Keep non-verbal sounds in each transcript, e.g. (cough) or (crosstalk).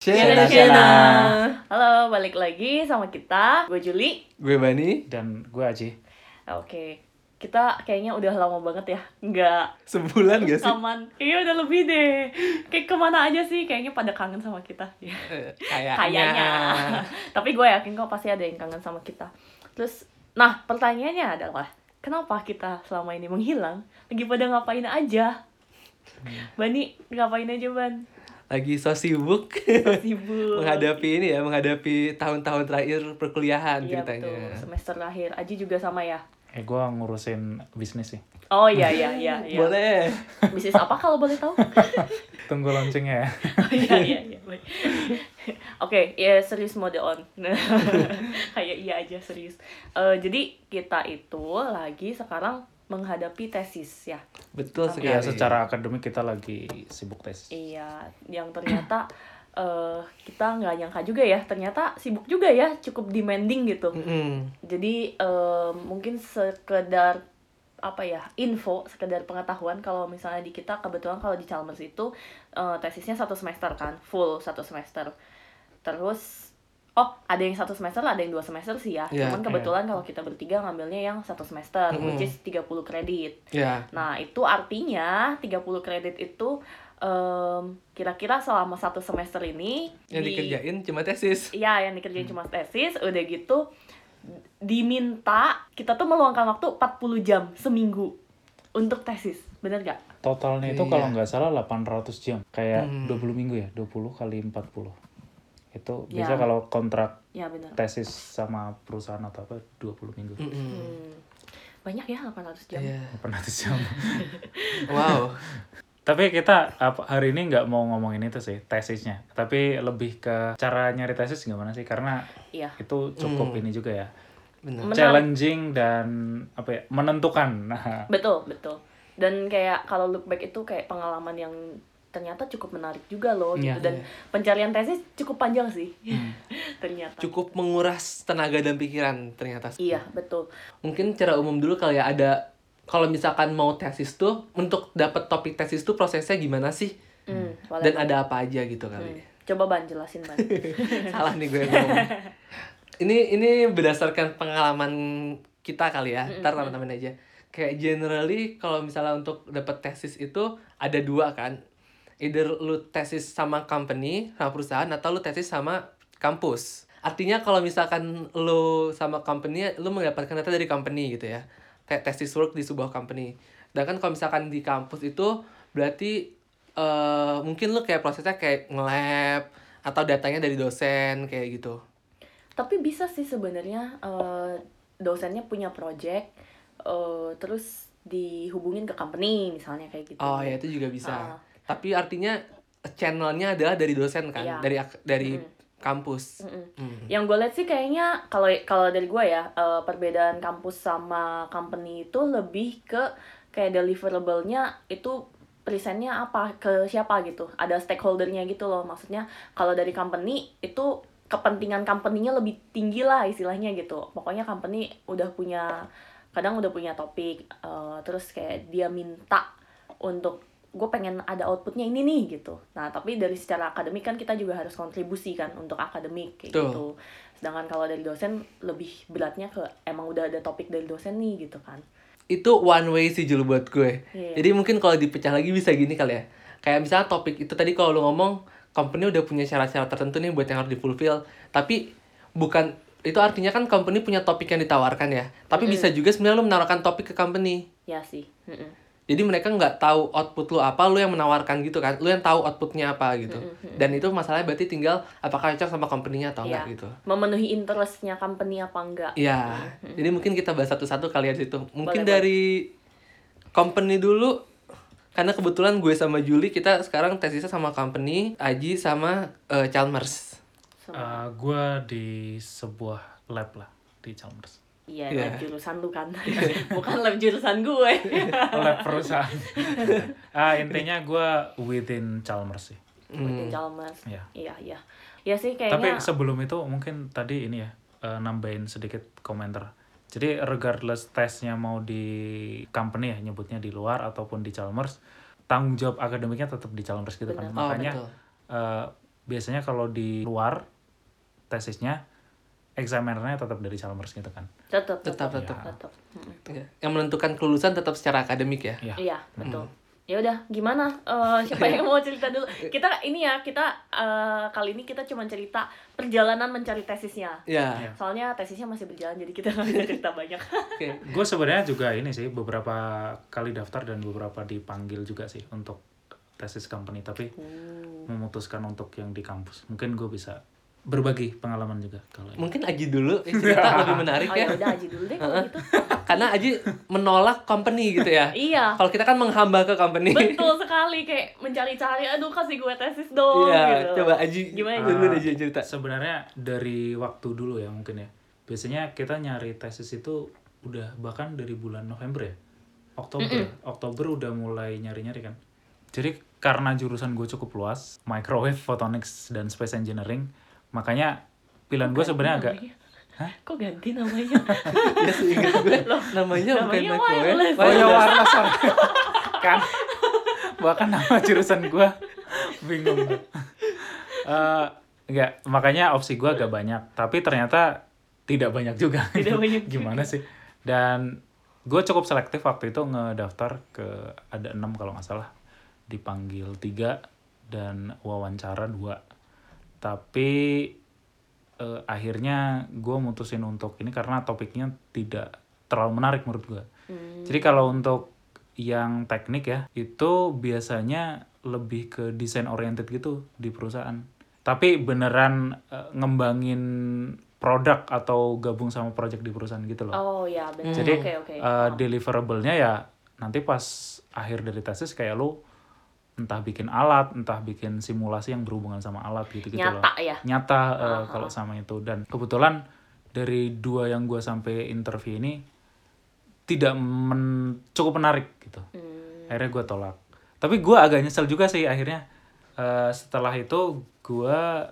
Shena, Shena. Halo, balik lagi sama kita. Gue Juli. Gue Bani, dan gue Aji Oke, kita kayaknya udah lama banget ya nggak sebulan gak sih? rekaman. Iya udah lebih deh. Kayak ke mana aja sih? Kayaknya pada kangen sama kita. (laughs) Eh, Kayaknya. Kayaknya. (laughs) Tapi gue yakin kok pasti ada yang kangen sama kita. Terus, nah pertanyaannya adalah kenapa kita selama ini menghilang? Lagi pada ngapain aja? Bani ngapain aja Ban? Lagi so sibuk Sibuk. (laughs) menghadapi ini ya, menghadapi tahun-tahun terakhir perkuliahan Iya ceritanya. betul, semester akhir. Aji juga sama ya? Eh gue ngurusin bisnis sih Oh iya iya iya. iya. Boleh. Bisnis apa kalau boleh tahu? (laughs) tunggu launchingnya ya Oh, iya iya iya. Oke, ya serius mode on. (laughs) Kayak iya aja serius. Eh, jadi kita itu lagi sekarang menghadapi tesis ya. Betul sekali. ya secara akademik kita lagi sibuk tesis Iya, yang ternyata eh kita nggak nyangka juga ya. Ternyata sibuk juga ya, cukup demanding gitu. Mm-mm. Jadi eh, mungkin sekedar apa ya info sekedar pengetahuan kalau misalnya di kita kebetulan kalau di Chalmers itu eh, tesisnya satu semester kan full satu semester terus oh ada yang satu semester ada yang dua semester sih ya Iya, cuman kebetulan kalau kita bertiga ngambilnya yang satu semester Mm-mm. which is 30 kredit Ya. Nah, itu artinya 30 kredit itu em, kira-kira selama satu semester ini Yang di- dikerjain cuma tesis. Iya, yang dikerjain cuma tesis, udah gitu diminta kita tuh meluangkan waktu 40 jam seminggu untuk tesis. Bener gak? totalnya itu Iya. kalau nggak salah 800 jam kayak Hmm. 20 minggu ya 20 kali 40 itu Ya. bisa kalau kontrak Ya bener. tesis sama perusahaan atau apa 20 minggu Mm-mm. Hmm. Banyak ya 800 jam. Iya. 800 jam Wow. (laughs) tapi kita apa, hari ini nggak mau ngomongin itu sih tesisnya tapi lebih ke cara nyari tesis gimana sih karena Iya. itu cukup Hmm. ini juga ya Benar. Challenging dan apa ya menentukan nah (laughs) Betul, betul. Dan kayak kalau look back itu kayak pengalaman yang ternyata cukup menarik juga loh Iya, gitu dan iya. pencarian tesis cukup panjang sih. Hmm. (laughs) ternyata. Cukup menguras tenaga dan pikiran ternyata. Iya, betul. Mungkin cara umum dulu kali ya ada kalau misalkan mau tesis tuh untuk dapat topik tesis tuh prosesnya gimana sih? Hmm, boleh. Dan ada apa aja gitu Hmm. kali. Coba Ban jelasin Ban. (laughs) Salah nih gue ngomong. ini ini berdasarkan pengalaman kita kali ya. Ntar teman-teman aja. Kayak generally kalau misalnya untuk dapat tesis itu ada dua kan. Either lu tesis sama company, sama perusahaan atau lu tesis sama kampus. Artinya kalau misalkan lu sama company, lu mendapatkan data dari company gitu ya. Kayak tesis work di sebuah company. Sedangkan kalau misalkan di kampus itu berarti eh mungkin lu kayak prosesnya kayak nge-lab atau datanya dari dosen kayak gitu. Tapi bisa sih sebenarnya eh, dosennya punya project eh, terus dihubungin ke company misalnya kayak gitu. Oh ya itu juga bisa. Ah. Tapi artinya channelnya adalah dari dosen kan, Iya. dari dari Mm. Kampus. Mm-mm. Hmm. Yang gue lihat sih kayaknya kalau kalau dari gue ya eh, perbedaan kampus sama company itu lebih ke kayak deliverable-nya itu presentnya apa ke siapa gitu. Ada stakeholdernya gitu loh. Maksudnya kalau dari company itu kepentingan company-nya lebih tinggi lah istilahnya gitu. Pokoknya company udah punya kadang udah punya topik eh, terus kayak dia minta untuk gue pengen ada outputnya ini nih gitu. Nah tapi dari secara akademik kan kita juga harus kontribusi kan untuk akademik kayak Betul. gitu. Sedangkan kalau dari dosen lebih beratnya ke emang udah ada topik dari dosen nih gitu kan. Itu one way sih Jul buat gue. Iya. Jadi mungkin kalau dipecah lagi bisa gini kali ya. Kayak misalnya topik itu tadi kalau lu ngomong company udah punya syarat-syarat tertentu nih buat yang harus di-fulfill. Tapi bukan itu artinya kan company punya topik yang ditawarkan ya. Tapi bisa juga sebenarnya lu menawarkan topik ke company. Ya sih. Mm-mm. Jadi mereka nggak tahu output lu apa, lu yang menawarkan gitu kan. Lu yang tahu outputnya apa gitu. Dan itu masalahnya berarti tinggal apakah cocok sama company-nya atau Iya. enggak gitu. Memenuhi interestnya company apa enggak? Iya. Jadi mungkin kita bahas satu-satu kali ya di situ. Mungkin Boleh, dari company dulu karena kebetulan gue sama Juli kita sekarang tesisnya sama company, Aji sama eh, Chalmers. Sama- gue di sebuah lab lah di Chalmers Iya, Iya. lab jurusan lu kan. (laughs) Bukan lab jurusan gue. (laughs) lab perusahaan (laughs) ah intinya gue within Chalmers sih buat yang Chalmers. Iya. Iya, iya. Ya sih Tapi kayaknya sebelum itu mungkin tadi ini ya eh, nambahin sedikit komentar. Jadi regardless tesnya mau di company ya nyebutnya di luar ataupun di Chalmers, tanggung jawab akademiknya tetap di Chalmers gitu kan. Benar. Oh, Makanya betul. eh, biasanya kalau di luar tesisnya examinernya tetap dari Chalmers gitu kan. tetap Tetap, tetap tetap. tetap. Ya. Yang menentukan kelulusan tetap secara akademik ya. Iya. Iya, betul. Ya udah, gimana? Eh, (laughs) siapa yang mau cerita dulu? Kita ini ya, kita eh, kali ini kita cuma cerita perjalanan mencari tesisnya. Ya. Iya. Soalnya tesisnya masih berjalan, jadi kita (laughs) nggak bisa cerita banyak. Oke. (laughs) Gue sebenarnya juga ini sih beberapa kali daftar dan beberapa dipanggil juga sih untuk tesis company tapi memutuskan untuk yang di kampus. Mungkin gue bisa berbagi pengalaman juga kalau. Mungkin Aji dulu yang (laughs) cerita lebih menarik Oh ya. ya udah Aji dulu deh kalau gitu. Karena Aji menolak company gitu ya. Iya, Kalau kita kan menghamba ke company. betul sekali kayak mencari-cari, aduh kasih gue tesis dong. Iya, gitu. coba Aji Gimana, dulu Aji? cerita. Sebenarnya dari waktu dulu ya mungkin ya. Biasanya kita nyari tesis itu udah bahkan dari bulan November ya. Oktober. Oktober udah mulai nyari-nyari kan. Jadi karena jurusan gue cukup luas, microwave, photonics dan space engineering, makanya pilihan gue sebenarnya agak Namanya. Hah? Kok ganti namanya? (laughs) Ya seingat gue namanya bukan namanya microwave. wireless. Oh ya wireless (laughs) kan bahkan nama jurusan gue bingung (laughs) Eh, enggak makanya opsi gue agak banyak tapi ternyata tidak banyak juga Tidak banyak juga. gimana sih dan gue cukup selektif waktu itu ngedaftar ke ada enam kalau nggak salah dipanggil tiga dan wawancara dua tapi eh, akhirnya gue mutusin untuk ini karena topiknya tidak terlalu menarik menurut gue Hmm. jadi kalau untuk yang teknik ya itu biasanya lebih ke desain oriented gitu di perusahaan tapi beneran eh, ngembangin produk atau gabung sama project di perusahaan gitu loh Oh ya benar. jadi Oke oke. eh, deliverable-nya ya nanti pas akhir dari tesis kayak lu entah bikin alat, entah bikin simulasi yang berhubungan sama alat gitu-gitu loh. Nyata ya. Nyata eh, kalau sama itu dan kebetulan dari dua yang gua sampai interview ini tidak men- cukup menarik gitu. Hmm. Akhirnya gua tolak. Tapi gua agak nyesel juga sih akhirnya Eh, setelah itu gua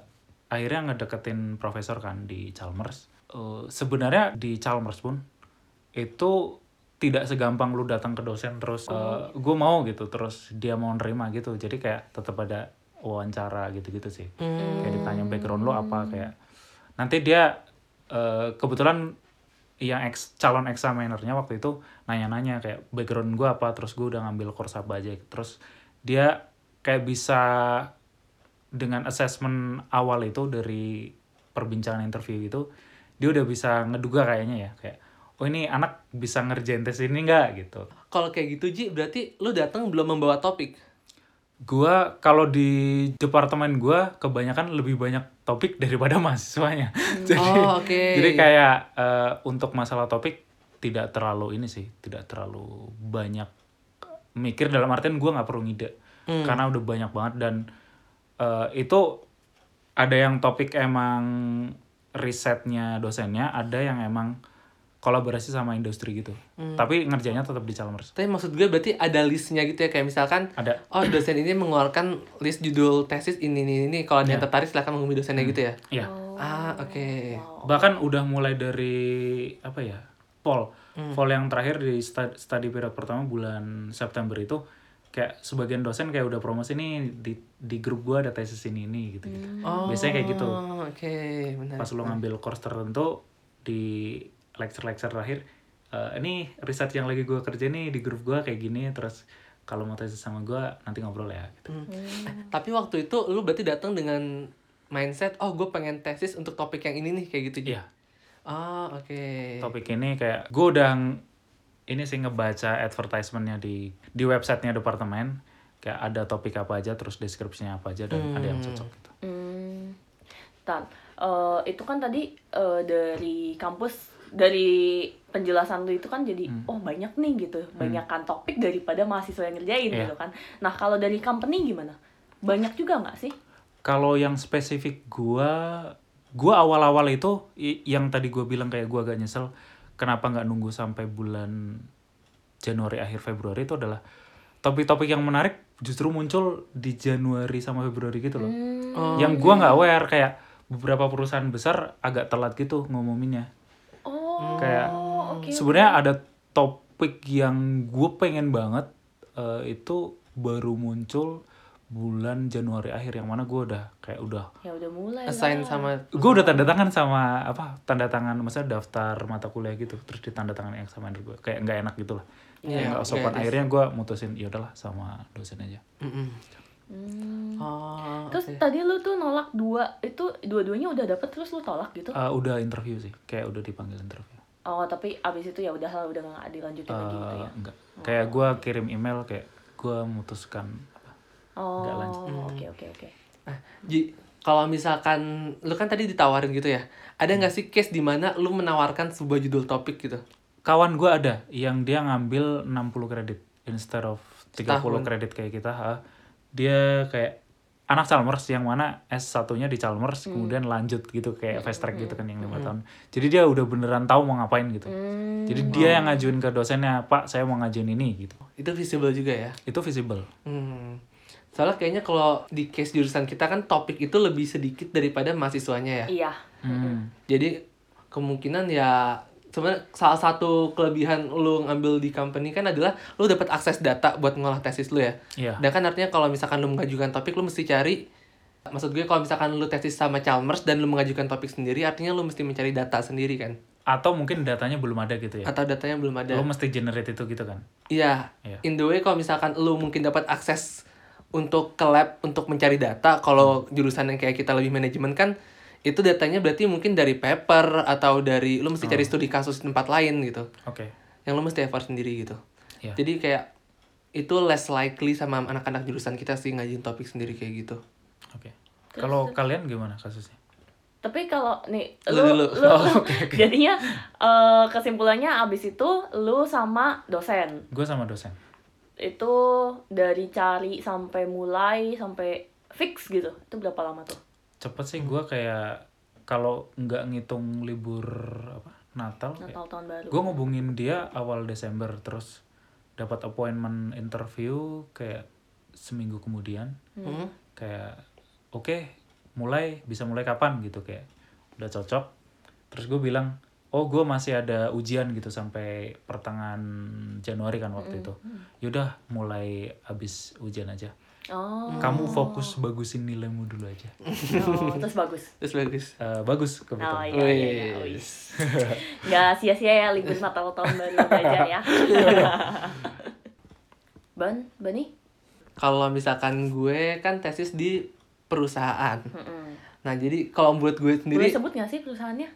akhirnya ngedeketin profesor kan di Chalmers. Eh, sebenarnya di Chalmers pun itu tidak segampang lu datang ke dosen terus gue mau gitu terus dia mau nerima gitu. Jadi kayak tetap ada wawancara gitu-gitu sih. Kayak ditanya background lo apa kayak nanti dia eh, kebetulan yang ex, calon examinernya waktu itu nanya-nanya kayak background gue apa? Terus gue udah ngambil course apa aja terus dia kayak bisa dengan assessment awal itu dari perbincangan interview itu dia udah bisa ngeduga kayaknya ya kayak oh ini anak bisa ngerjain tes ini nggak? Gitu. Kalau kayak gitu Ji, berarti lu datang belum membawa topik. gua kalau di departemen gua kebanyakan lebih banyak topik daripada (laughs) mahasiswanya. Jadi Oh, oke. jadi kayak eh, untuk masalah topik tidak terlalu ini sih tidak terlalu banyak mikir dalam artian gua nggak perlu ngide. Karena udah banyak banget dan eh, itu ada yang topik emang risetnya dosennya ada yang emang kolaborasi sama industri gitu. Tapi ngerjainnya tetap di Chalmers. Tapi maksud gue berarti ada listnya gitu ya kayak misalkan ada. oh dosen ini mengeluarkan list judul tesis ini ini ini. Kalau ada yang tertarik silahkan menghubungi dosennya gitu ya. ya Ah oke. bahkan udah mulai dari apa ya poll poll yang terakhir di study period pertama bulan September itu kayak sebagian dosen kayak udah promosi nih di di grup gua ada tesis ini ini gitu gitu. Oh biasanya kayak gitu. Oke. Benar. pas lo ngambil course tertentu di lecture-lecture terakhir eh, ini riset yang lagi gua kerja nih di grup gua kayak gini terus kalau mau tesis sama gua nanti ngobrol ya gitu Tapi waktu itu lu berarti datang dengan mindset oh gue pengen tesis untuk topik yang ini nih kayak gitu Ji. iya Oh oke. topik ini kayak gue udah ini sih ngebaca advertisementnya di di websitenya departemen kayak ada topik apa aja terus deskripsinya apa aja dan ada yang cocok gitu. Hmm. Tan, eh, itu kan tadi eh, dari kampus dari penjelasan lu itu kan jadi Hmm. oh banyak nih gitu, banyak kan topik daripada mahasiswa yang ngerjain Iya. gitu kan. Nah kalau dari company gimana? Banyak juga nggak sih? Kalau yang spesifik gua gua awal-awal itu yang tadi gua bilang kayak gua agak nyesel kenapa nggak nunggu sampai bulan Januari akhir Februari itu adalah topik-topik yang menarik justru muncul di Januari sama Februari gitu loh. Hmm. Oh, yang gua nggak aware kayak beberapa perusahaan besar agak telat gitu ngomominnya. Oh, Kayak oke. Sebenarnya ada topik yang gue pengen banget eh, itu baru muncul bulan Januari akhir yang mana gue udah kayak udah Ya udah mulai assign lah. sama gue udah tanda tangan sama apa tanda tangan maksudnya daftar mata kuliah gitu terus ditanda tangan yang sama gue kayak nggak enak gitu lah Iya, nggak sopan iya, akhirnya gue mutusin ya udahlah sama dosen aja Mm-mm. Hmm. Oh, Terus oke. tadi lu tuh nolak dua itu dua-duanya udah dapet terus lu tolak gitu? Eh, udah interview sih kayak udah dipanggil interview Oh tapi abis itu ya udah udah nggak dilanjutin lagi gitu Eh, ya? enggak kayak gue kirim email kayak gue memutuskan apa Oh nggak lanjut. oke oke oke. Nah, Ji, kalau misalkan lu kan tadi ditawarin gitu ya, ada nggak sih case di mana lu menawarkan sebuah judul topik gitu? kawan gue ada yang dia ngambil 60 kredit instead of 30 Setahun. kredit kayak kita ha. Dia kayak anak Chalmers yang mana S1-nya di Chalmers kemudian lanjut gitu kayak fast track gitu kan yang lima tahun jadi dia udah beneran tahu mau ngapain gitu Hmm. jadi dia yang ngajuin ke dosennya Pak saya mau ngajuin ini gitu Itu visible juga ya. itu visible Hmm. Soalnya kayaknya kalau di case jurusan kita kan topik itu lebih sedikit daripada mahasiswanya ya. Iya. Hmm. Jadi kemungkinan ya sebenarnya salah satu kelebihan lu ngambil di company kan adalah lu dapat akses data buat ngolah tesis lu ya. Iya. Dan kan artinya kalau misalkan lu mengajukan topik lu mesti cari maksud gue kalau misalkan lu tesis sama Chalmers dan lu mengajukan topik sendiri artinya lu mesti mencari data sendiri kan atau mungkin datanya belum ada gitu ya atau datanya belum ada. lo mesti generate itu gitu kan Iya. Iya. In the way kalau misalkan lu mungkin dapat akses untuk ke lab untuk mencari data, kalau jurusan yang kayak kita lebih manajemen kan itu datanya berarti mungkin dari paper atau dari lu mesti cari Oh. studi kasus di tempat lain gitu. oke Yang lu mesti effort sendiri gitu. Iya. Jadi kayak itu less likely sama anak-anak jurusan kita sih ngajuin topik sendiri kayak gitu. oke kalau kalian gimana kasusnya Tapi kalau nih Lu lu dulu. lu, (laughs) Oh, jadinya eh, kesimpulannya abis itu lu sama dosen gue sama dosen itu dari cari sampai mulai sampai fix gitu itu berapa lama tuh? Cepet sih gue kayak kalau nggak ngitung libur apa Natal kayak Natal tahun baru. gue ngubungin dia awal Desember terus dapat appointment interview kayak seminggu kemudian. Hmm. kayak oke mulai bisa mulai kapan? gitu kayak udah cocok. Terus gue bilang oh gue masih ada ujian gitu sampai pertengahan Januari kan waktu itu. Yaudah mulai abis ujian aja Oh, kamu fokus bagusin nilaimu dulu aja oh, terus bagus. Terus bagus. Eh, bagus Oh kebetulan iya, iya, iya. Wih. Wih. Nggak sia-sia ya libur Natal tahun baru (laughs) belajar ya. Ban, Bani? Kalau misalkan gue kan tesis di perusahaan. Mm-mm. Nah, jadi kalau buat gue sendiri Boleh sebut nggak sih perusahaannya?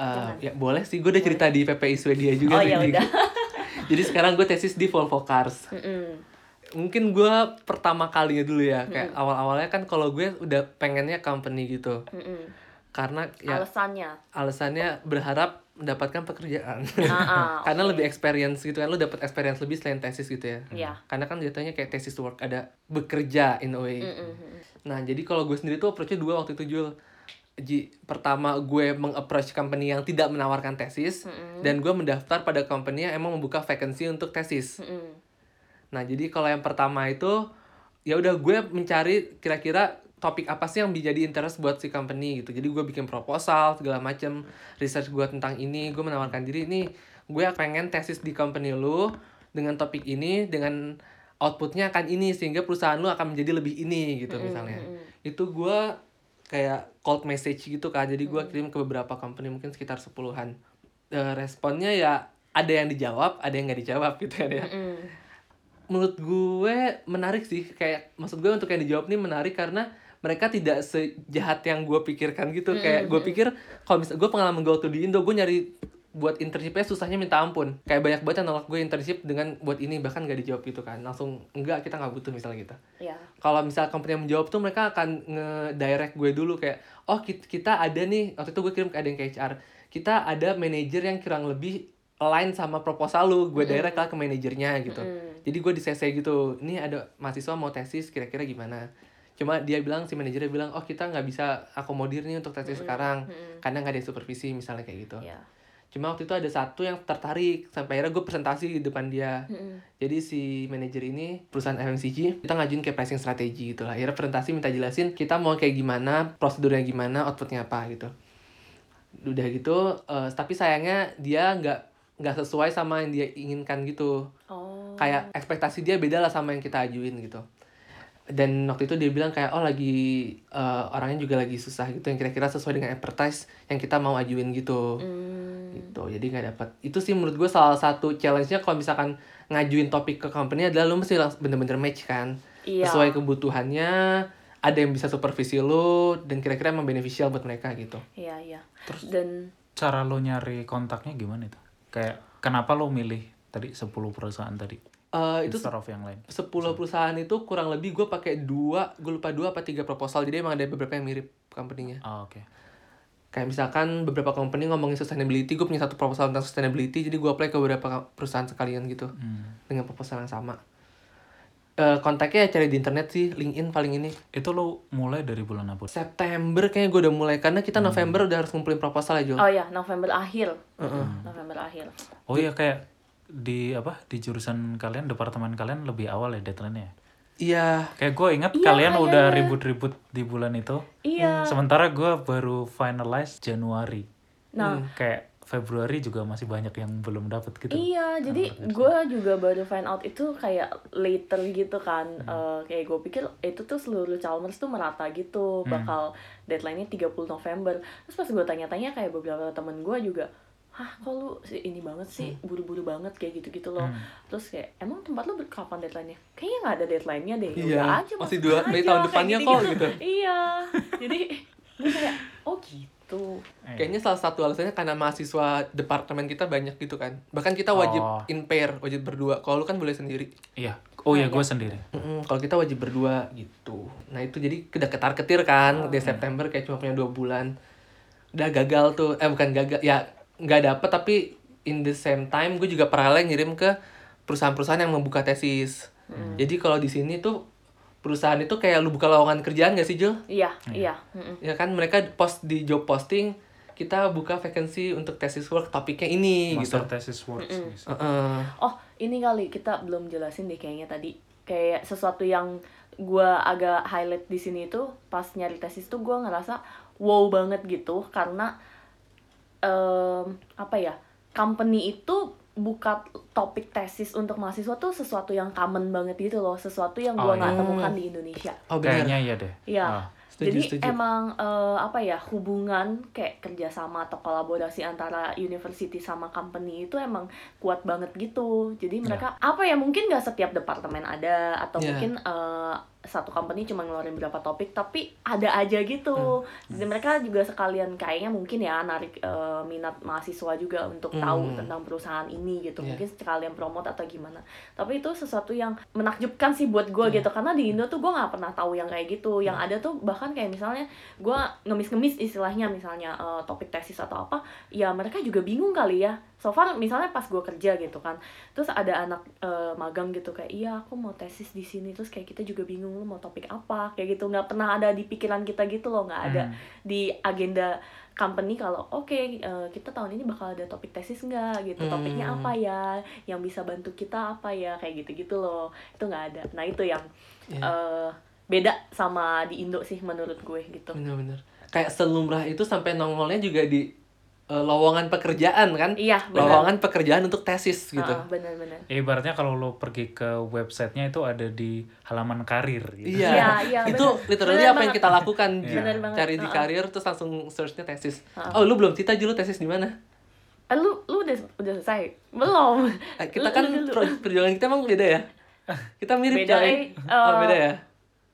Uh, ya boleh sih, gue udah cerita di PPI Swedia juga Oh ya udah. (laughs) Jadi sekarang gue tesis di Volvo Cars. Mm-mm. Mungkin gue pertama kalinya dulu ya, kayak awal-awalnya kan kalau gue udah pengennya company gitu. Mm-mm. Karena ya Alasannya. alasannya berharap mendapatkan pekerjaan. Ah, ah, (laughs) Karena oke. lebih experience gitu kan, lu dapat experience lebih selain tesis gitu ya. Iya. Karena kan jatuhnya kayak tesis work ada bekerja in a way. Mm-mm. Nah, jadi kalau gue sendiri tuh approach-nya dua waktu itu Jul. Ji, pertama gue meng-approach company yang tidak menawarkan tesis Mm-mm. dan gue mendaftar pada company yang emang membuka vacancy untuk tesis. Mm-mm. Nah, jadi kalau yang pertama itu ya udah gue mencari kira-kira topik apa sih yang menjadi interest buat si company gitu. Jadi gue bikin proposal segala macem research gue tentang ini, gue menawarkan diri ini gue pengen tesis di company lu dengan topik ini dengan outputnya akan ini sehingga perusahaan lu akan menjadi lebih ini gitu misalnya mm-mm. itu gue kayak cold message gitu kan jadi gue kirim ke beberapa company mungkin sekitar sepuluhan Eh, responnya ya ada yang dijawab ada yang nggak dijawab gitu kan ya Mm-mm. Menurut gue menarik sih. Kayak maksud gue untuk yang dijawab nih menarik karena mereka tidak sejahat yang gue pikirkan gitu. Kayak gue pikir kalau misal gue pengalaman gue waktu di Indo gue nyari buat internshipnya susahnya minta ampun. Kayak banyak banget yang nolak gue internship dengan buat ini bahkan gak dijawab gitu kan. Langsung enggak kita nggak butuh misalnya gitu. Ya. kalau misal company yang menjawab tuh mereka akan nge-direct gue dulu kayak oh kit- kita ada nih waktu itu gue kirim ke ada yang ke HR kita ada manajer yang kurang lebih align sama proposal lu gue direct lah ke manajernya gitu Mm. jadi gue di CC gitu ini ada mahasiswa mau tesis kira-kira gimana cuma dia bilang si manajernya bilang oh kita nggak bisa akomodir nih untuk tesis sekarang Mm-mm. karena nggak ada supervisi misalnya kayak gitu Ya. cuma waktu itu ada satu yang tertarik sampai akhirnya gue presentasi di depan dia Mm-mm. jadi si manajer ini perusahaan FMCG kita ngajuin kayak pricing strategi gitu lah akhirnya presentasi minta jelasin kita mau kayak gimana prosedurnya gimana outputnya apa gitu udah gitu eh, tapi sayangnya dia nggak nggak sesuai sama yang dia inginkan gitu Oh. kayak ekspektasi dia beda lah sama yang kita ajuin gitu dan waktu itu dia bilang kayak oh lagi eh, orangnya juga lagi susah gitu yang kira-kira sesuai dengan advertise yang kita mau ajuin gitu Hmm. gitu jadi nggak dapat itu sih menurut gue salah satu challenge-nya kalau misalkan ngajuin topik ke company adalah lu mesti bener-bener match kan Iya. sesuai kebutuhannya ada yang bisa supervisi lu dan kira-kira emang beneficial buat mereka gitu Iya, iya. Dan Cara lo nyari kontaknya gimana itu? Kayak kenapa lo milih tadi 10 perusahaan tadi? Eh, itu of yang lain. 10 perusahaan itu kurang lebih gue pakai dua gue lupa dua apa tiga proposal jadi emang ada beberapa yang mirip company-nya Oh, oke. kayak misalkan beberapa company ngomongin sustainability gue punya satu proposal tentang sustainability jadi gue apply ke beberapa perusahaan sekalian gitu Hmm. dengan proposal yang sama Eh kontaknya cari di internet sih LinkedIn paling ini Itu lo mulai dari bulan apa? September kayaknya gue udah mulai karena kita November udah harus ngumpulin proposal ya Jul oh ya, November akhir. November akhir. Oh iya kayak di apa di jurusan kalian departemen kalian lebih awal ya deadline-nya. iya Kayak gue ingat Iya, kalian kayaknya. udah ribut-ribut di bulan itu. Iya. Sementara gue baru finalize Januari. Nah, Kayak Februari juga masih banyak yang belum dapet gitu. Iya, jadi gue juga baru find out itu kayak later gitu kan. Eh, kayak gue pikir itu tuh seluruh Chalmers tuh merata gitu, bakal deadline-nya 30 November. Terus pas gue tanya-tanya kayak beberapa temen gue juga, hah kok lu si- ini banget sih, buru-buru banget kayak gitu-gitu loh. Terus kayak, emang tempat lu kapan deadline-nya? Kayaknya nggak ada deadline-nya deh. Ya Iya, udah aja, masih dua Mei tahun depannya kok, gitu. Iya, jadi gue kayak, oh gitu. Eh, kayaknya salah satu alasannya karena mahasiswa departemen kita banyak gitu kan. Bahkan kita wajib Oh. in pair wajib berdua. Kalau lu kan boleh sendiri. Iya. Oh Nah, iya gue sendiri. Mm-mm, kalau kita wajib berdua gitu. Nah itu jadi udah ketar ketir kan di September kayak cuma punya dua bulan. Udah gagal tuh. Eh bukan gagal. Ya nggak dapet tapi in the same time gue juga paralel ngirim ke perusahaan-perusahaan yang membuka tesis. Jadi kalau di sini tuh perusahaan itu kayak lu buka lowongan kerjaan gak sih Jul? Iya, iya. mm-mm. ya kan mereka post di job posting kita buka vacancy untuk tesis work topiknya ini gitu Master thesis works. gitu. Heeh. Oh, ini kali kita belum jelasin deh kayaknya tadi. Kayak sesuatu yang gua agak highlight di sini itu pas nyari tesis tuh gua ngerasa wow banget gitu karena em, apa ya? Company itu buka topik tesis untuk mahasiswa tuh sesuatu yang common banget gitu loh, sesuatu yang gua Oh, nggak iya. temukan di Indonesia. oh Kayaknya iya deh. Iya. Ah. Setuju, Jadi setuju. emang eh, apa ya hubungan kayak kerjasama atau kolaborasi antara university sama company itu emang kuat banget gitu. Jadi mereka apa ya mungkin nggak setiap departemen ada atau Iya. mungkin eh, satu company cuma ngeluarin berapa topik tapi ada aja gitu. Jadi mereka juga sekalian kayaknya mungkin ya narik eh, minat mahasiswa juga untuk tahu Hmm. tentang perusahaan ini gitu. Iya. Mungkin sekalian promote atau gimana. Tapi itu sesuatu yang menakjubkan sih buat gue gitu karena di Indo tuh gue nggak pernah tahu yang kayak gitu. Yang ada tuh bahkan kayak misalnya gue ngemis-ngemis istilahnya misalnya eh, topik tesis atau apa, ya mereka juga bingung kali ya. So far misalnya pas gue kerja gitu kan, terus ada anak eh, magang gitu kayak iya aku mau tesis di sini terus kayak kita juga bingung lu mau topik apa? Kayak gitu. Nggak pernah ada di pikiran kita gitu loh. Nggak ada Hmm. di agenda company kalau oke eh, kita tahun ini bakal ada topik tesis nggak? Gitu. Topiknya Hmm. apa ya? Yang bisa bantu kita apa ya? Kayak gitu gitu loh. Itu nggak ada. Nah itu yang Iya. eh, beda sama di Indo sih menurut gue gitu. Bener-bener. Kayak selumrah itu sampai nongolnya juga di eh, lowongan pekerjaan kan? Iya benar. Lowongan pekerjaan untuk tesis gitu. Ah, benar-benar Ya, ibaratnya kalau lo pergi ke websitenya itu ada di halaman karir gitu. Iya, Iya, iya, itu bener. literally Bener apa yang banget. kita lakukan Iya. Bener cari di Uh-uh. karir terus langsung searchnya tesis. Uh-uh. oh lu belum Tita Ji, lu tesis di mana? Eh, lu lu udah udah selesai? Belum. Eh, kita Lu- kan lu pro- perjuangan kita emang beda ya? Kita mirip Beda, eh, oh eh, beda ya?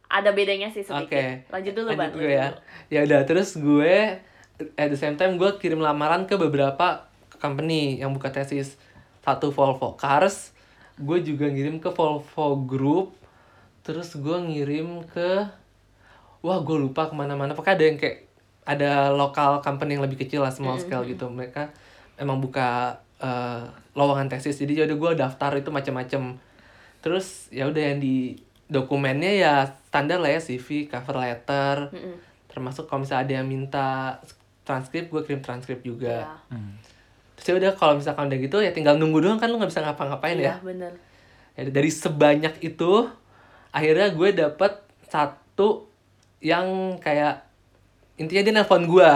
ada bedanya sih sedikit. Oke. lanjut dulu Lanjut ban gue ya. Ya udah terus gue at the same time gue kirim lamaran ke beberapa company yang buka tesis. Satu Volvo Cars, gue juga ngirim ke Volvo Group. Terus gue ngirim ke wah gue lupa ke mana-mana. Pokoknya ada yang kayak ada lokal company yang lebih kecil lah small scale gitu. Mereka emang buka eh, lowongan tesis. Jadi udah gue daftar itu macam-macam. Terus ya udah yang di dokumennya ya standar lah ya CV, cover letter, Mm-mm. termasuk kalau misalnya ada yang minta transkrip gue kirim transkrip juga Iya. Hmm. terus Terus udah kalau misalkan udah gitu ya tinggal nunggu doang kan lu nggak bisa ngapa-ngapain ya. Iya, bener. ya dari sebanyak itu akhirnya gue dapet satu yang kayak intinya dia nelpon gue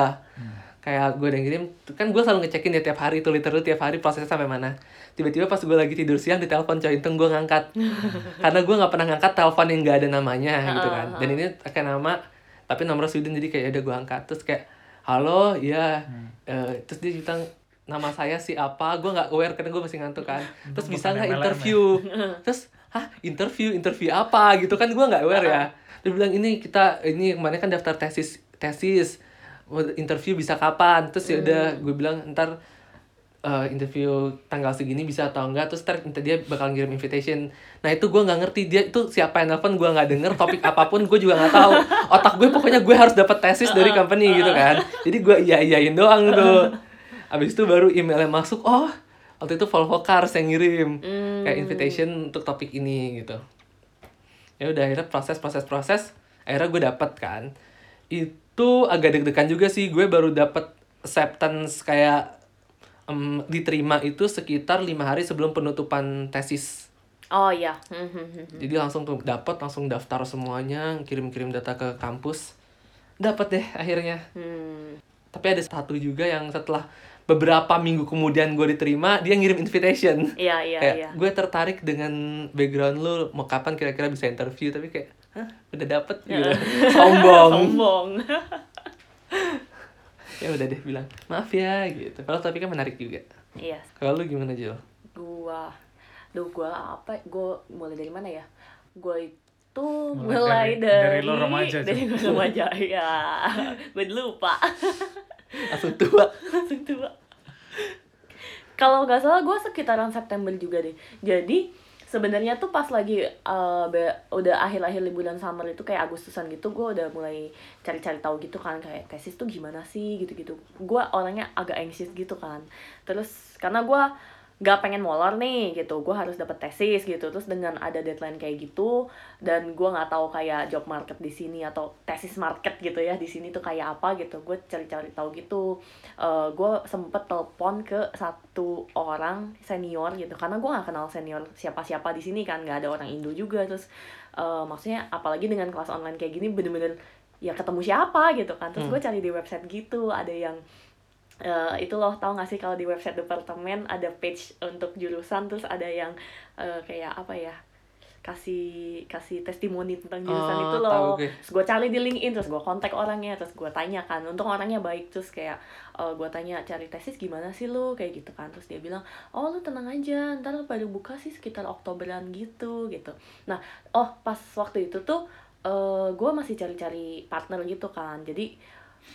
kayak gue udah ngirim kan gue selalu ngecekin ya tiap hari tuh literally tiap hari prosesnya sampai mana tiba-tiba pas gue lagi tidur siang ditelepon coy untung gue ngangkat (laughs) karena gue nggak pernah ngangkat telepon yang gak ada namanya gitu kan dan ini pakai nama tapi nomor Sweden jadi kayak udah gue angkat terus kayak halo iya. Eh, terus dia bilang nama saya si apa? Gue nggak aware karena gue masih ngantuk kan. (laughs) Terus bisa nggak ya? interview? (laughs) Terus hah interview? Interview apa? Gitu kan gue nggak aware ya. Dia bilang ini kita ini kemarin kan daftar tesis tesis. Interview bisa kapan? Terus ya udah gue bilang ntar eh, interview tanggal segini bisa atau enggak terus ntar dia bakal ngirim invitation. Nah itu gue nggak ngerti dia itu siapa yang nelfon gue nggak denger topik apa pun gue juga nggak tahu. Otak gue pokoknya gue harus dapat tesis dari company gitu kan. Jadi gue iya iyain doang tuh. Abis itu baru emailnya masuk oh waktu itu Volvo Cars yang ngirim. Kayak invitation untuk topik ini gitu. Ya udah akhirnya proses proses proses. Akhirnya gue dapet kan. Itu agak deg-degan juga sih gue baru dapet acceptance kayak em, diterima itu sekitar lima hari sebelum penutupan tesis Oh iya. Hmm, hmm, hmm. jadi langsung tuh dapet langsung daftar semuanya kirim-kirim data ke kampus dapet deh akhirnya Hmm. tapi ada satu juga yang setelah beberapa minggu kemudian gue diterima dia ngirim invitation Iya iya kayak iya. gue tertarik dengan background lu mau kapan kira-kira bisa interview tapi kayak Hah, udah dapet gitu (laughs) sombong (laughs) Sombong. (laughs) ya udah deh bilang maaf ya gitu kalau tapi kan menarik juga Iya. kalau lu gimana Jil? Gua, duh gua apa? Gua mulai dari mana ya? Gua itu Mulai mulai, dari- dari dari lo remaja, dari gua remaja ya. Gue lupa. langsung tua Langsung tua. Kalau nggak salah gue sekitaran September juga deh. Jadi sebenarnya tuh pas lagi be- udah akhir-akhir liburan summer itu kayak Agustusan gitu gue udah mulai cari-cari tahu gitu kan kayak tesis tuh gimana sih gitu-gitu. Gue orangnya agak anxious gitu kan. Terus karena gue gak pengen molor nih gitu. Gue harus dapet tesis gitu. Terus dengan ada deadline kayak gitu dan gue nggak tahu kayak job market di sini atau tesis market gitu ya di sini tuh kayak apa gitu. Gue cari-cari tahu gitu. Eh gue sempet telepon ke satu orang senior gitu. Karena gue nggak kenal senior siapa-siapa di sini kan nggak ada orang Indo juga. Terus eh, maksudnya apalagi dengan kelas online kayak gini bener-bener ya ketemu siapa gitu kan. Terus gue cari di website gitu ada yang eh, itu loh tau gak sih kalau di website departemen ada page untuk jurusan terus ada yang eh, kayak apa ya kasih kasih testimoni tentang jurusan Oh, itu tahu loh gue. terus gue cari di LinkedIn terus gue kontak orangnya terus gue tanya kan untung orangnya baik. Terus kayak eh, gue tanya cari tesis gimana sih lu? Kayak gitu kan. Terus dia bilang oh lu tenang aja ntar baru buka sih sekitar Oktoberan gitu gitu. Nah oh pas waktu itu tuh eh gue masih cari-cari partner gitu kan. Jadi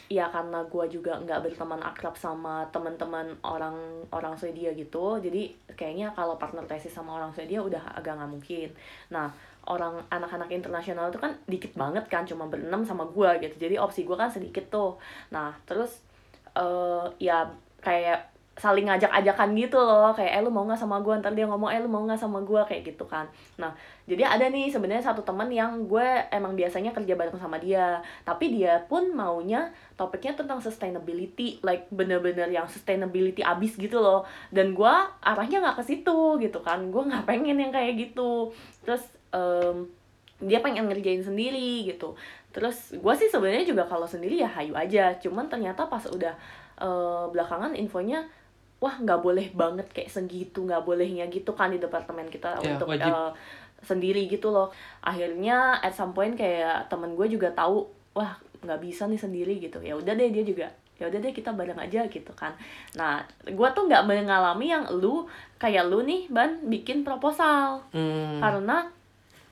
ya karena gue juga nggak berteman akrab sama teman-teman orang orang Swedia gitu jadi kayaknya kalau partner tesis sama orang Swedia udah agak nggak mungkin. Nah orang anak-anak internasional itu kan dikit banget kan cuma berenam sama gue gitu jadi opsi gue kan sedikit tuh. Nah terus eh ya kayak saling ngajak-ajakan gitu loh. Kayak eh lu mau nggak sama gue ntar dia ngomong eh lu mau nggak sama gue kayak gitu kan. Nah jadi ada nih sebenarnya satu teman yang gue emang biasanya kerja bareng sama dia. Tapi dia pun maunya topiknya tentang sustainability like bener-bener yang sustainability abis gitu loh. Dan gue arahnya nggak ke situ gitu kan. Gue nggak pengen yang kayak gitu. Terus em, dia pengen ngerjain sendiri gitu. Terus gue sih sebenarnya juga kalau sendiri ya hayu aja. Cuman ternyata pas udah eh, belakangan infonya wah nggak boleh banget kayak segitu nggak bolehnya gitu kan di departemen kita Ya, untuk wajib. eh, sendiri gitu loh. Akhirnya at some point kayak temen gue juga tahu wah nggak bisa nih sendiri gitu. Ya udah deh dia juga ya udah deh kita bareng aja gitu kan. Nah gue tuh nggak mengalami yang lu kayak lu nih ban bikin proposal. Hmm. karena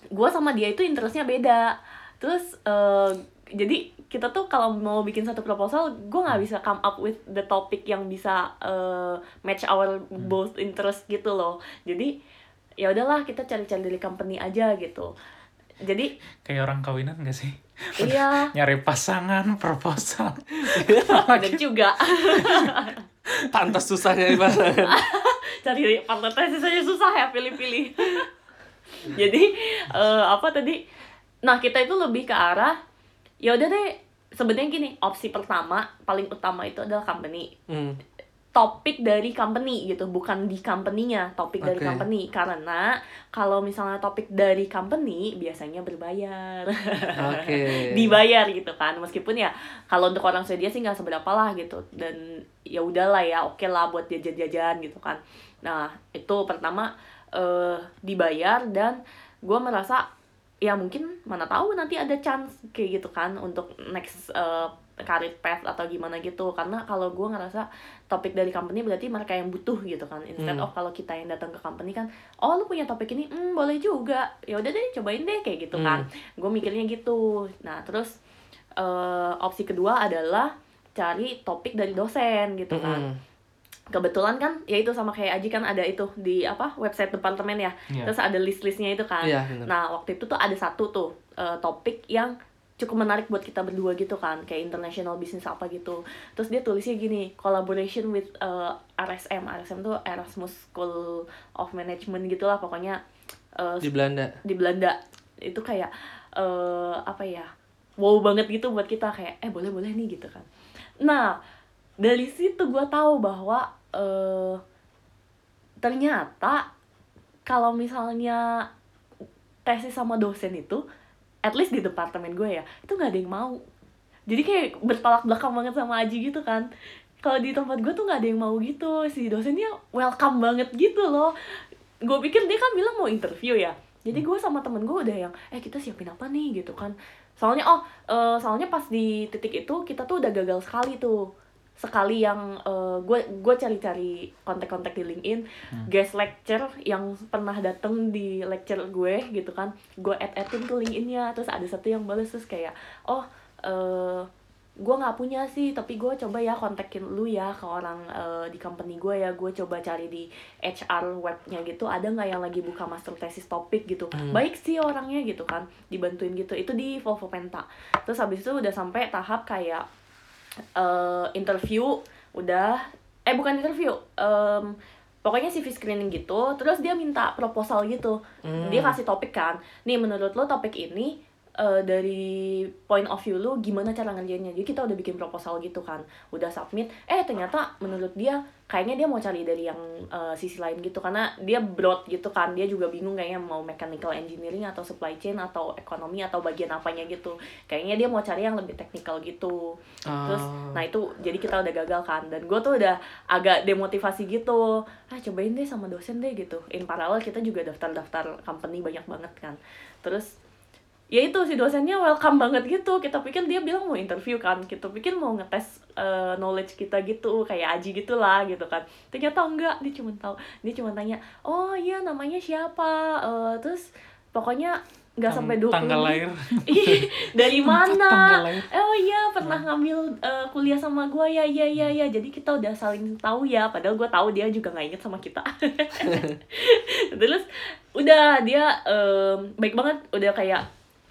gue sama dia itu interestnya beda. Terus eh, jadi kita tuh kalau mau bikin satu proposal gue nggak bisa come up with the topic yang bisa eh, match our both interest gitu loh. Jadi ya udahlah kita cari-cari dari company aja gitu. Jadi Kayak orang kawinan gak sih? iya. Nyari pasangan, proposal. (laughs) dan juga. (laughs) Pantas susahnya di pasangan. (laughs) Cari partner tesis aja susah ya pilih-pilih. Jadi eh, apa tadi? Nah kita itu lebih ke arah ya udah deh sebenarnya gini opsi pertama paling utama itu adalah company Hmm. topik dari company gitu bukan di company-nya topik dari Oke. company karena kalau misalnya topik dari company biasanya berbayar Oke. (laughs) dibayar gitu kan meskipun ya kalau untuk orang Swedia sih nggak seberapa lah gitu dan ya udahlah ya oke lah buat jajan-jajan gitu kan nah itu pertama eh dibayar dan gue merasa ya mungkin mana tahu nanti ada chance kayak gitu kan untuk next eh, career path atau gimana gitu. Karena kalau gue ngerasa topik dari company berarti mereka yang butuh gitu kan. Instead Hmm. of kalau kita yang datang ke company kan oh lu punya topik ini? Hmm boleh juga. Ya udah deh cobain deh kayak gitu kan. Gue mikirnya gitu. Nah terus eh, opsi kedua adalah cari topik dari dosen gitu kan. Mm-mm. Kebetulan kan ya itu sama kayak Aji kan ada itu di apa website departemen ya Iya. terus ada list-listnya itu kan Iya, benar. nah waktu itu tuh ada satu tuh eh, topik yang cukup menarik buat kita berdua gitu kan kayak international business apa gitu terus dia tulisnya gini collaboration with eh, RSM RSM tuh Erasmus School of Management gitulah pokoknya eh, Di Belanda. di Belanda itu kayak eh apa ya wow banget gitu buat kita kayak eh boleh boleh nih gitu kan nah dari situ gue tahu bahwa eh ternyata kalau misalnya tesis sama dosen itu at least di departemen gue ya itu nggak ada yang mau. Jadi kayak bertolak belakang banget sama Aji gitu kan. Kalau di tempat gue tuh nggak ada yang mau gitu. Si dosennya welcome banget gitu loh. Gue pikir dia kan bilang mau interview ya. Jadi gue sama temen gue udah yang eh kita siapin apa nih? gitu kan. Soalnya oh eh, soalnya pas di titik itu kita tuh udah gagal sekali tuh sekali yang gue gue cari-cari kontak-kontak di LinkedIn guest lecture yang pernah dateng di lecture gue gitu kan gue add addin tuh LinkedIn-nya terus ada satu yang balas terus kayak oh eh gue nggak punya sih tapi gue coba ya kontakin lu ya ke orang eh, di company gue ya gue coba cari di HR webnya gitu ada nggak yang lagi buka master thesis topik gitu? Baik sih orangnya gitu kan dibantuin gitu itu di Volvo Penta. Terus habis itu udah sampai tahap kayak eh, interview udah. Eh bukan interview em, pokoknya CV screening gitu terus dia minta proposal gitu. Dia kasih topik kan. Nih menurut lo topik ini eh, dari point of view lu gimana cara ngerjainnya? Jadi kita udah bikin proposal gitu kan. Udah submit eh ternyata menurut dia kayaknya dia mau cari dari yang eh, sisi lain gitu. Karena dia broad gitu kan. Dia juga bingung kayaknya mau mechanical engineering atau supply chain atau ekonomi atau bagian apanya gitu. Kayaknya dia mau cari yang lebih teknikal gitu. Terus Oh. nah itu jadi kita udah gagal kan. Dan gue tuh udah agak demotivasi gitu. Ah cobain deh sama dosen deh gitu. In parallel kita juga daftar-daftar company banyak banget kan. Terus ya itu si dosennya welcome banget gitu. Kita pikir dia bilang mau interview kan. Kita pikir mau ngetes eh, knowledge kita gitu kayak Aji gitulah gitu kan. Ternyata enggak dia cuma tahu dia cuma tanya oh iya namanya siapa? Eh, terus pokoknya nggak sampai 20 tanggal lahir. (laughs) Ih, dari mana? lahir. oh iya pernah ngambil eh, kuliah sama gue ya ya ya ya. Jadi kita udah saling tahu ya. Padahal gue tahu dia juga nggak inget sama kita. (laughs) Terus udah dia em, baik banget. Udah kayak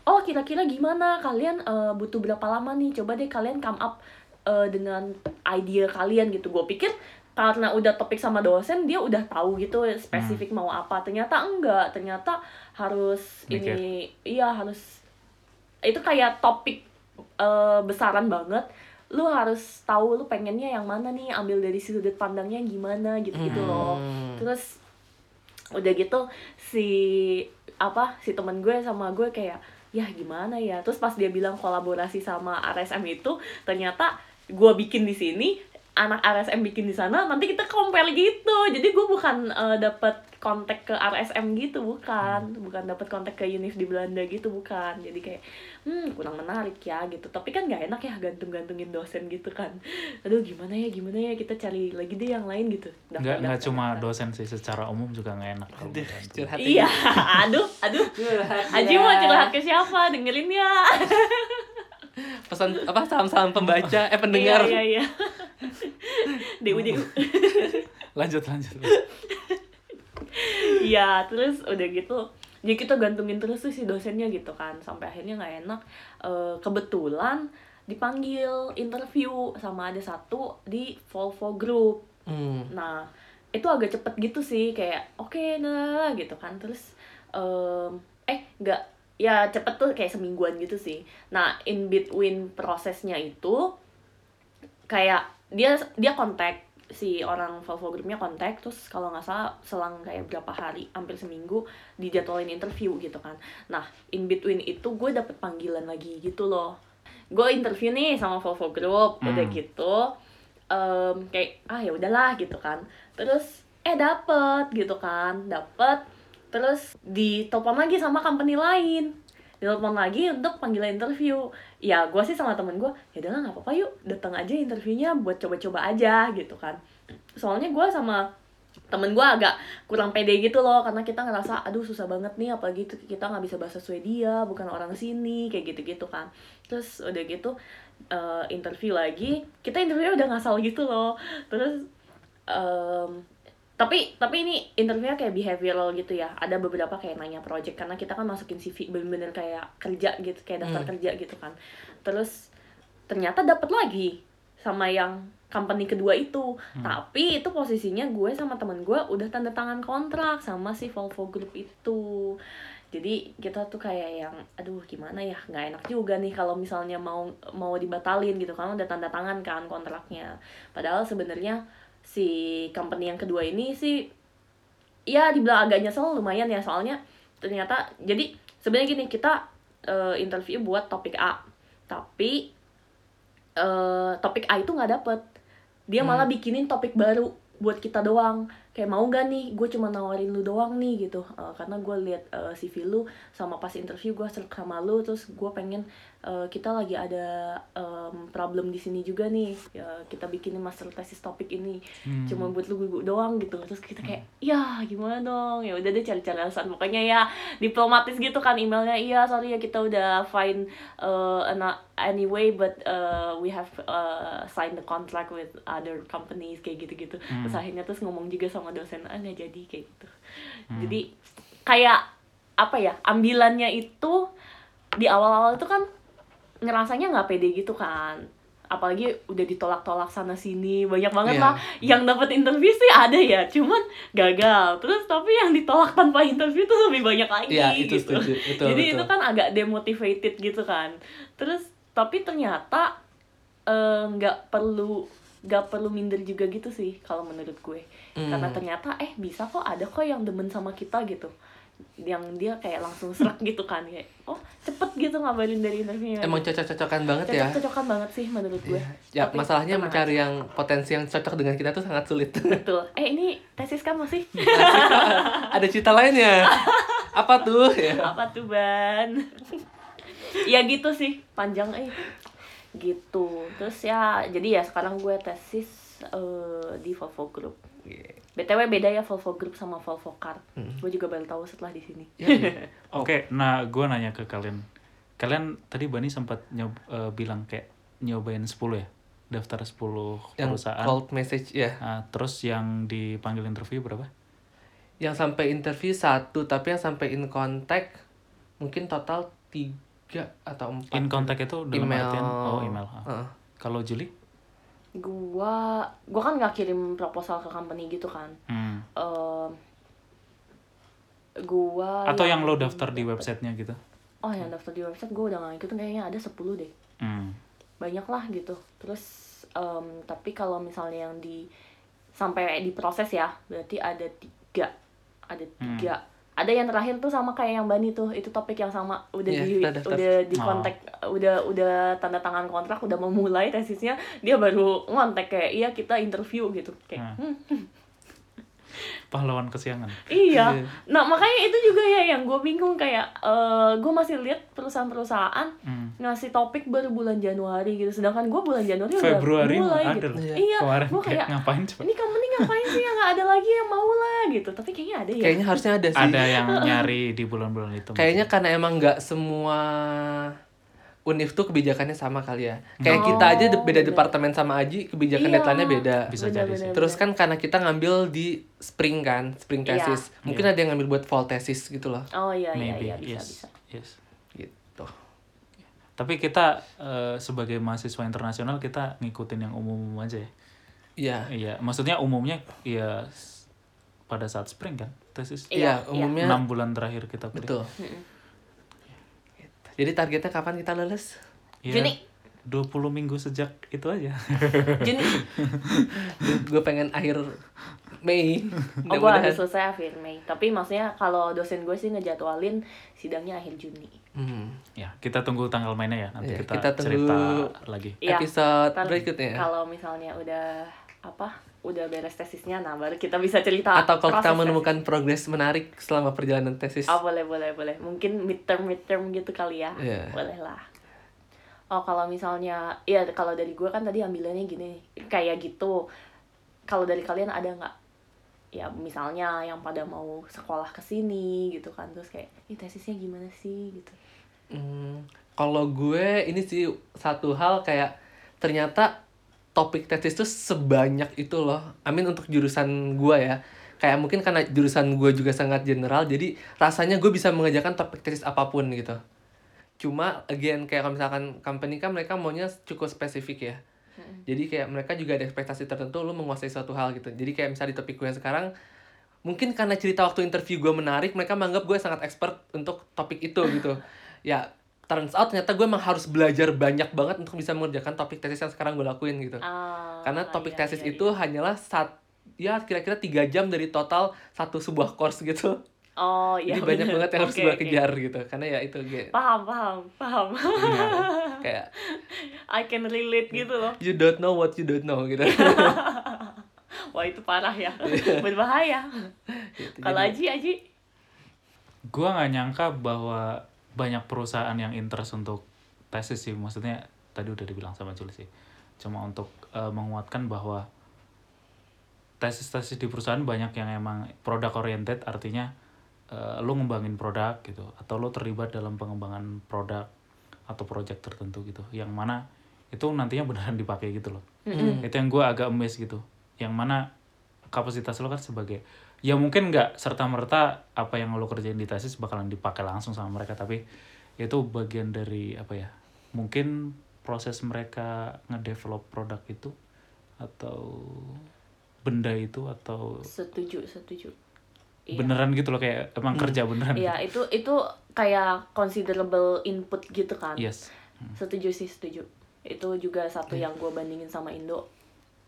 oh kira-kira gimana? Kalian eh, butuh berapa lama nih? Coba deh kalian come up eh, dengan idea kalian gitu. Gue pikir karena udah topik sama dosen dia udah tahu gitu spesifik mau apa. Ternyata enggak. Ternyata harus Mikir. ini iya harus itu kayak topik eh, besaran banget. Lu harus tahu lu pengennya yang mana nih? Ambil dari sudut pandangnya gimana gitu gitu loh. Hmm. terus udah gitu si apa si temen gue sama gue kayak ya gimana ya? Terus pas dia bilang kolaborasi sama RSM itu ternyata gue bikin di sini anak RSM bikin di sana nanti kita compare gitu. Jadi gue bukan eh, dapat kontak ke RSM gitu bukan. Bukan dapat kontak ke Univ di Belanda gitu bukan. Jadi kayak hmm kurang menarik ya gitu. Tapi kan nggak enak ya gantung-gantungin dosen gitu kan. Aduh gimana ya gimana ya kita cari lagi deh yang lain gitu. Nggak nggak cuma dosen sih secara umum juga nggak enak kalau Iya, (laughs) aduh, aduh. Aji ya. mau curhat ke siapa? Dengerin ya. (laughs) pesan apa salam-salam pembaca eh pendengar Iya, iya, iya. (laughs) Dewu, Dewu. lanjut lanjut Iya, terus udah gitu. Jadi kita gantungin terus tuh si dosennya gitu kan. Sampai akhirnya nggak enak. Eh, kebetulan dipanggil interview sama ada satu di Volvo Group. Hmm. Nah, itu agak cepet gitu sih kayak oke nah gitu kan terus em, eh nggak ya cepet tuh kayak semingguan gitu sih. Nah, in between prosesnya itu kayak dia dia kontak si orang Volvo grupnya kontak terus kalau nggak salah selang kayak berapa hari hampir seminggu dijadwalin interview gitu kan nah in between itu gue dapet panggilan lagi gitu loh gue interview nih sama Volvo Group udah Hmm. gitu em, kayak ah ya udahlah gitu kan terus eh dapet gitu kan dapet terus ditelepon lagi sama company lain. Ditelepon lagi untuk panggilan interview. Ya gue sih sama temen gue ya udahlah nggak apa-apa yuk datang aja interviewnya buat coba-coba aja gitu kan. Soalnya gue sama temen gue agak kurang pede gitu loh karena kita ngerasa aduh susah banget nih apalagi kita nggak bisa bahasa Swedia bukan orang sini kayak gitu-gitu kan. Terus udah gitu eh, interview lagi kita interview udah ngasal gitu loh. Terus em, tapi tapi ini interviewnya kayak behavioral gitu ya. Ada beberapa kayak nanya project karena kita kan masukin CV bener-bener kayak kerja gitu kayak daftar Hmm. kerja gitu kan. Terus ternyata dapat lagi sama yang company kedua itu. Tapi itu posisinya gue sama teman gue udah tanda tangan kontrak sama si Volvo Group itu. Jadi kita tuh kayak yang aduh gimana ya? Nggak enak juga nih kalau misalnya mau mau dibatalin gitu kan udah tanda tangan kan kontraknya. Padahal sebenarnya si company yang kedua ini sih ya dibilang agak nyesel lumayan ya. Soalnya ternyata jadi sebenarnya gini kita eh, interview buat topik A tapi eh, topik A itu nggak dapet. Dia malah bikinin topik baru buat kita doang kayak mau gak nih gue cuma nawarin lu doang nih gitu. Eh, karena gue liat eh, CV lu sama pas interview gue serak sama lu terus gue pengen eh, kita lagi ada em, problem di sini juga nih. Ya, kita bikinin master thesis topik ini. Hmm. cuma buat lu gue doang gitu. Terus kita kayak ya gimana dong? Ya udah deh cari-cari alasan. Pokoknya ya diplomatis gitu kan emailnya. Iya sorry ya kita udah find uh, an- anyway but uh, we have uh, signed the contract with other companies kayak gitu-gitu. Terus akhirnya terus ngomong juga sama dosen ah nggak jadi kayak gitu. Jadi kayak apa ya ambilannya itu di awal-awal itu kan ngerasanya nggak pede gitu kan. Apalagi udah ditolak-tolak sana sini banyak banget Iya. lah. Yang dapat interview sih ada ya cuman gagal. Terus tapi yang ditolak tanpa interview tuh lebih banyak lagi Iya, itu gitu. setuju. Betul, (laughs) jadi betul. itu kan agak demotivated gitu kan. Terus tapi ternyata eh, nggak perlu nggak perlu minder juga gitu sih kalau menurut gue karena Hmm. ternyata eh bisa kok ada kok yang demen sama kita gitu yang dia kayak langsung serak (laughs) gitu kan kayak oh cepet gitu ngabarin dari interviewnya Emang cocok-cocokan banget ya. cocok-cocokan banget sih menurut gue Iya. Ya, Tapi masalahnya mencari yang potensi yang cocok dengan kita tuh sangat sulit. betul (laughs) eh ini tesis kan masih Ada cerita lainnya. Apa tuh? Ya. apa tuh ban (laughs) ya gitu sih panjang eh gitu terus ya jadi ya sekarang gue tesis eh, di Volvo Group btw beda ya Volvo Group sama Volvo Car gue juga baru tahu setelah di sini Ya, (laughs) Oke, nah gue nanya ke kalian. Kalian tadi Bani sempat nyob, eh, bilang kayak nyobain 10 ya? Daftar 10 yang perusahaan. cold message ya. Nah, terus yang dipanggil interview berapa? Yang sampai interview satu, tapi yang sampai in contact mungkin total tiga atau empat. In contact itu dalam Email. artian oh email. Heeh. Kalau Juli? gua gua kan nggak kirim proposal ke company gitu kan Hmm. Em, gua Atau yang lo daftar di websitenya gitu? oh yang daftar di website gua udah nggak ngikutin kayaknya ada 10 deh Hmm. banyak lah gitu terus em, tapi kalau misalnya yang di sampai diproses ya berarti ada tiga ada Hmm. Ada yang terakhir tuh sama kayak yang Bani tuh itu topik yang sama udah Iya, di daftar. udah di Oh. kontak udah udah tanda tangan kontrak udah mau mulai (laughs) tesisnya dia baru ngontek kayak iya kita interview gitu kayak Hmm. "Hmm, (laughs) Pahlawan kesiangan. iya Iya. nah makanya itu juga ya yang gue bingung kayak gue masih lihat perusahaan-perusahaan Hmm. ngasih topik baru bulan Januari gitu sedangkan gue bulan Januari Februari udah mulai gitu loh. iya Kemarin gue kayak kayak ngapain coba? ini company ngapain sih yang nggak ada lagi yang mau lah gitu tapi kayaknya ada ya Kayaknya harusnya ada sih. Ada yang nyari di bulan-bulan itu. Kayaknya karena emang nggak semua univ tuh kebijakannya sama kali ya. Kayak Oh, kita aja de- beda bener. departemen sama Aji, kebijakan Iya. deadline-nya beda. Bisa jadi sih. Terus kan karena kita ngambil di spring kan, spring Iya. thesis. Mungkin ada yang ngambil buat fall thesis gitu loh. oh iya iya maybe iya bisa yes. bisa Yes. Gitu. Tapi kita eh, sebagai mahasiswa internasional kita ngikutin yang umum aja ya. Iya. Iya, maksudnya umumnya ya pada saat spring kan tesis. Iya, Iya, umumnya Enam bulan terakhir kita kuliah. betul. Jadi targetnya kapan kita lulus? Iya, Juni 20 minggu sejak itu aja. (laughs) Juni gue pengen akhir Mei oh gue harus selesai akhir Mei tapi maksudnya kalau dosen gue sih ngejadwalin sidangnya akhir Juni Hmm. ya, kita tunggu tanggal mainnya ya. Nanti Iya, kita, kita tunggu cerita lagi. Iya, episode berikutnya kalau misalnya udah apa udah beres tesisnya nah baru kita bisa cerita atau kalau kita menemukan progres menarik selama perjalanan tesis? Tesis. oh boleh boleh boleh. Mungkin midterm midterm gitu kali ya. Iya. boleh lah. Oh kalau misalnya ya kalau dari gue kan tadi ambilannya gini kayak gitu. Kalau dari kalian ada nggak? Ya misalnya yang pada mau sekolah ke sini gitu kan terus kayak ini tesisnya gimana sih? gitu. Hmm, kalau gue ini sih satu hal kayak ternyata topik tesis tuh sebanyak itu loh. Amin untuk jurusan gue ya. Kayak mungkin karena jurusan gue juga sangat general, jadi rasanya gue bisa mengerjakan topik tesis apa pun gitu. Cuma again kayak kalau misalkan company kan mereka maunya cukup spesifik ya. Jadi kayak mereka juga ada ekspektasi tertentu lu menguasai suatu hal gitu. Jadi kayak misalnya di topik gue yang sekarang mungkin karena cerita waktu interview gue menarik, mereka menganggap gue sangat expert untuk topik itu gitu. (laughs) ya turns out ternyata gue emang harus belajar banyak banget untuk bisa mengerjakan topik tesis yang sekarang gue lakuin gitu. Ah, Karena topik iya, tesis iya, itu hanyalah saat ya kira-kira tiga jam dari total satu sebuah course gitu. Oh iya. Jadi banyak bener. banget yang harus Oke, gue oke. kejar gitu. Karena ya itu gue Paham, paham, paham. (laughs) kayak I can relate gitu loh. you don't know what you don't know gitu. (laughs) Wah itu parah ya, berbahaya. Gitu. Kalau Aji, Aji, Gua nggak nyangka bahwa banyak perusahaan yang interest untuk tesis sih. Maksudnya tadi udah dibilang sama Jul sih. Cuma untuk eh, menguatkan bahwa tesis-tesis di perusahaan banyak yang emang product oriented artinya eh, lu ngembangin produk gitu atau lu terlibat dalam pengembangan produk atau project tertentu gitu yang mana itu nantinya beneran (laughs) dipakai gitu loh itu yang gue agak emes gitu yang mana kapasitas lo kan sebagai ya mungkin nggak serta merta apa yang lo kerjain di tesis bakalan dipakai langsung sama mereka tapi itu bagian dari apa ya mungkin proses mereka ngedevelop produk itu atau benda itu atau setuju, setuju. Iya. beneran gitu loh kayak emang kerja beneran Iya, itu itu kayak considerable input gitu kan. yes Setuju sih, setuju. Itu juga satu yang gue bandingin sama Indo.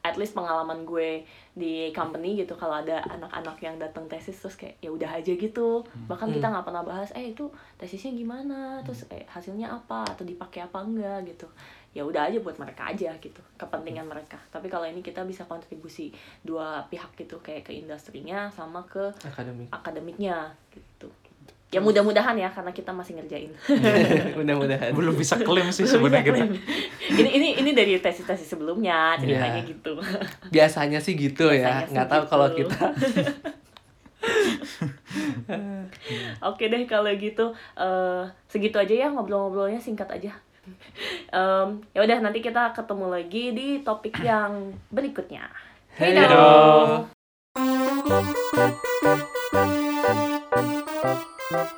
At least pengalaman gue di company gitu kalau ada anak-anak yang datang tesis terus kayak ya udah aja gitu. Bahkan kita nggak pernah bahas, eh itu tesisnya gimana, terus kayak hasilnya apa atau dipakai apa enggak gitu. Ya udah aja buat mereka aja gitu, kepentingan mereka. Tapi kalau ini kita bisa kontribusi dua pihak gitu kayak ke industrinya sama ke akademik. akademiknya gitu. Ya mudah-mudahan ya karena kita masih ngerjain. (laughs) (laughs) Mudah-mudahan. belum bisa klaim sih sebenarnya kita ini ini ini dari tesis-tesis sebelumnya ceritanya Iya. gitu. Biasanya sih gitu Biasanya ya. Nggak tahu gitu. kalau kita (laughs) Oke deh kalau gitu eh, segitu aja ya ngobrol-ngobrolnya singkat aja. Em, ya udah nanti kita ketemu lagi di topik yang berikutnya. Heyo. Thank